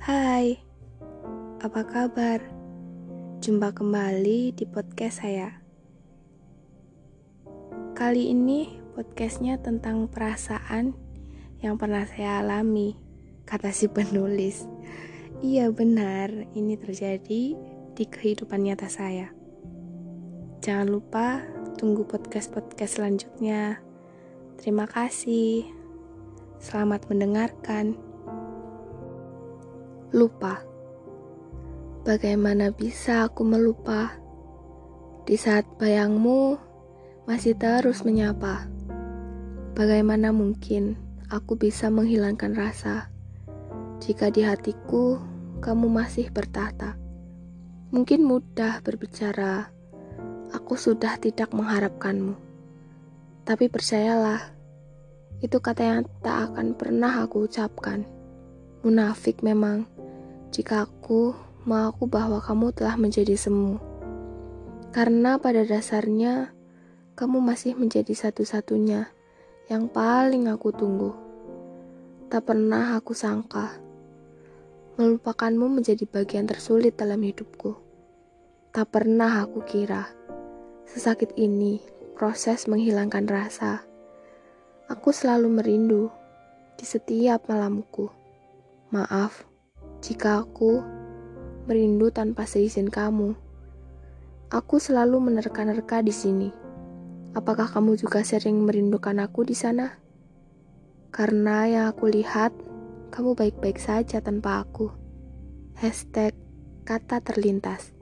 Hai, apa kabar? Jumpa kembali di podcast saya. Kali ini podcastnya tentang perasaan yang pernah saya alami, kata si penulis. Iya benar, ini terjadi di kehidupan nyata saya. Jangan lupa tunggu podcast-podcast selanjutnya. Terima kasih. Selamat mendengarkan. Lupa. Bagaimana bisa aku melupa di saat bayangmu masih terus menyapa? Bagaimana mungkin aku bisa menghilangkan rasa jika di hatiku kamu masih bertata? Mungkin mudah berbicara, aku sudah tidak mengharapkanmu. Tapi percayalah, itu kata yang tak akan pernah aku ucapkan. Munafik memang jika aku mengaku bahwa kamu telah menjadi semu. Karena pada dasarnya, kamu masih menjadi satu-satunya yang paling aku tunggu. Tak pernah aku sangka, melupakanmu menjadi bagian tersulit dalam hidupku. Tak pernah aku kira, sesakit ini proses menghilangkan rasa. Aku selalu merindu di setiap malamku. Maaf jika aku merindu tanpa seizin kamu. Aku selalu menerka-nerka di sini. Apakah kamu juga sering merindukan aku di sana? Karena yang aku lihat, kamu baik-baik saja tanpa aku. Hashtag kata terlintas.